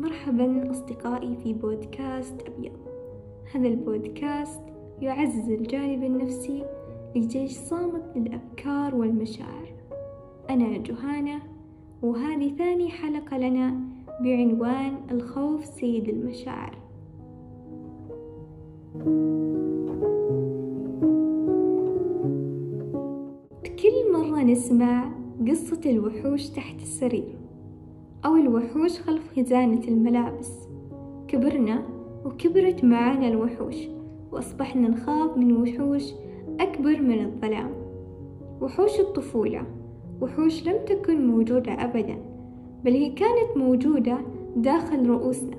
مرحبا أصدقائي في بودكاست أبيض. هذا البودكاست يعزز الجانب النفسي لجيش صامت للأفكار والمشاعر. أنا جهانة وهذه ثاني حلقة لنا بعنوان الخوف سيد المشاعر. كل مرة نسمع قصة الوحوش تحت السرير. أو الوحوش خلف خزانة الملابس. كبرنا وكبرت معانا الوحوش وأصبحنا نخاف من وحوش أكبر من الظلام. وحوش الطفولة وحوش لم تكن موجودة أبدا بل هي كانت موجودة داخل رؤوسنا.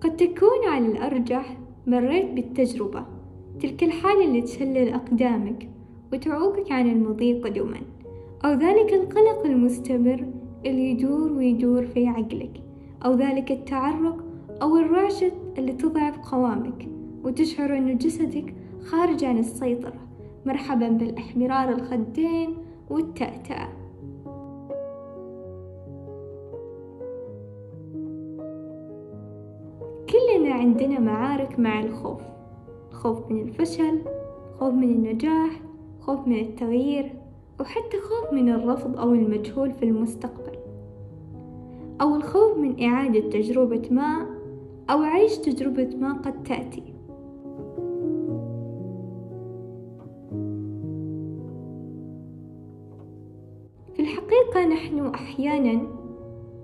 قد تكون على الأرجح مريت بالتجربة. تلك الحالة اللي تشلل أقدامك وتعوقك عن المضي قدما. أو ذلك القلق المستمر اللي يدور ويدور في عقلك أو ذلك التعرق أو الرعشة اللي تضعف قوامك وتشعر أن جسدك خارج عن السيطرة. مرحبا بالإحمرار الخدين والتأتأة كلنا عندنا معارك مع الخوف خوف من الفشل خوف من النجاح خوف من التغيير. وحتى خوف من الرفض أو المجهول في المستقبل. أو الخوف من إعادة تجربة ما أو عيش تجربة ما قد تأتي. في الحقيقة نحن أحيانا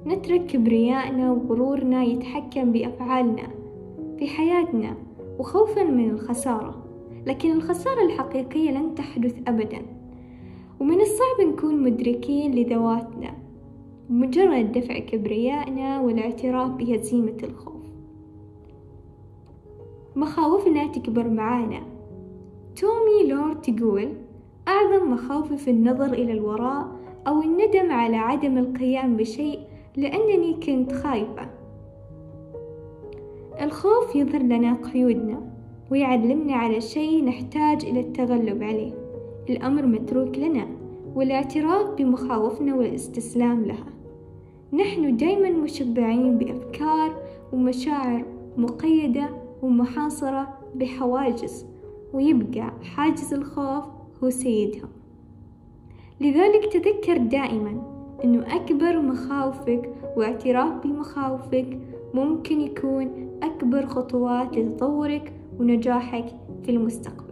نترك كبريائنا وغرورنا يتحكم بأفعالنا في حياتنا وخوفا من الخسارة. لكن الخسارة الحقيقية لن تحدث أبدا. ومن الصعب نكون مدركين لذواتنا مجرد دفع كبريائنا والاعتراف بهزيمة الخوف. مخاوفنا تكبر معانا. تومي لورد تقول أعظم مخاوفي في النظر إلى الوراء أو الندم على عدم القيام بشيء لأنني كنت خايفة. الخوف يظهر لنا قيودنا ويعلمنا على شيء نحتاج إلى التغلب عليه. الأمر متروك لنا والاعتراف بمخاوفنا والاستسلام لها. نحن دايما مشبعين بأفكار ومشاعر مقيدة ومحاصرة بحواجز ويبقى حاجز الخوف هو سيدها. لذلك تذكر دائما أنه أكبر مخاوفك واعتراف بمخاوفك ممكن يكون أكبر خطوات لتطورك ونجاحك في المستقبل.